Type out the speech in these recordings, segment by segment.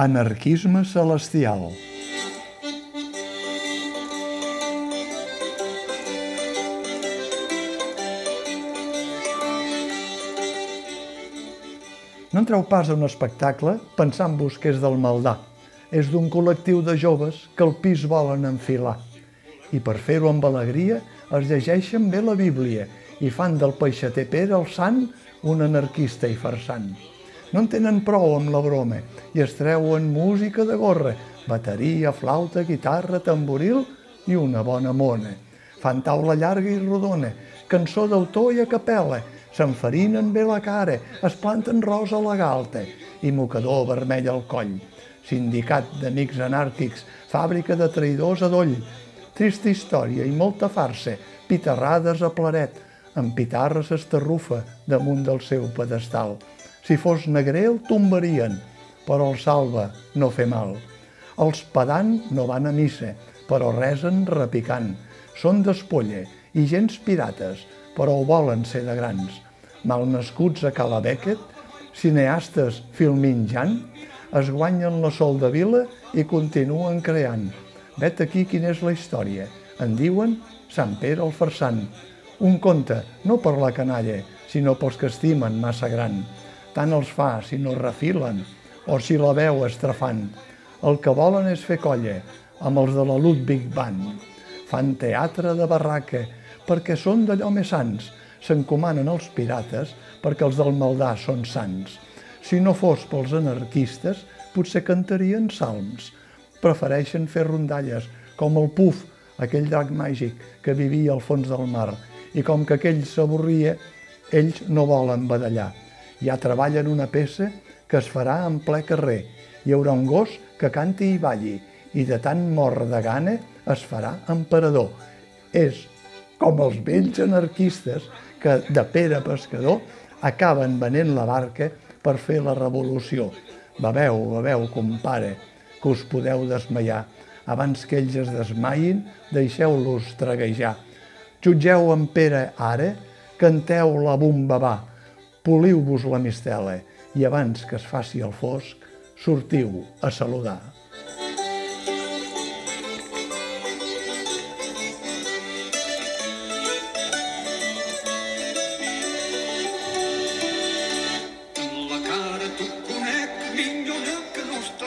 Anarquisme celestial. No entreu pas a un espectacle pensant-vos que és del Maldà. És d'un col·lectiu de joves que el pis volen enfilar. I per fer-ho amb alegria es llegeixen bé la Bíblia i fan del peixater Pere el sant un anarquista i farsant. No en tenen prou amb la broma i es treuen música de gorra, bateria, flauta, guitarra, tamboril i una bona mona. Fan taula llarga i rodona, cançó d'autor i a capella, s'enfarinen bé la cara, es planten rosa a la galta i mocador vermell al coll. Sindicat d'amics anàrquics, fàbrica de traïdors a doll, trista història i molta farsa, pitarrades a plaret, amb pitarres estarrufa damunt del seu pedestal. Si fos negrer el tombarien, però el salva no fer mal. Els pedant no van a missa, però resen repicant. Són d'espolla i gens pirates, però ho volen ser de grans. Malnascuts a Cala Beckett, cineastes filminjant, es guanyen la sol de vila i continuen creant. Vet aquí quina és la història. En diuen Sant Pere el Farsant. Un conte, no per la canalla, sinó pels que estimen massa gran. Tant els fa si no refilen o si la veu estrafant. El que volen és fer colla amb els de la Ludwig Band. Fan teatre de barraca perquè són d'allò més sants. S'encomanen els pirates perquè els del Maldà són sants. Si no fos pels anarquistes, potser cantarien salms. Prefereixen fer rondalles, com el Puf, aquell drac màgic que vivia al fons del mar, i com que aquell s'avorria, ells no volen badallar. Ja treballen una peça que es farà en ple carrer. Hi haurà un gos que canti i balli, i de tant mor de gana es farà emperador. És com els vells anarquistes que, de Pere Pescador, acaben venent la barca per fer la revolució. Beveu, beveu, compare, que us podeu desmaiar. Abans que ells es desmaïn, deixeu-los traguejar. Jutgeu en Pere ara, canteu la bombabà, poliu-vos la mistela i abans que es faci el fosc, sortiu a saludar. Conec, minyona, que no que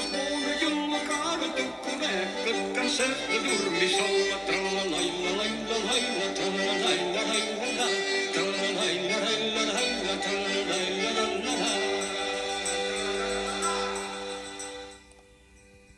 et.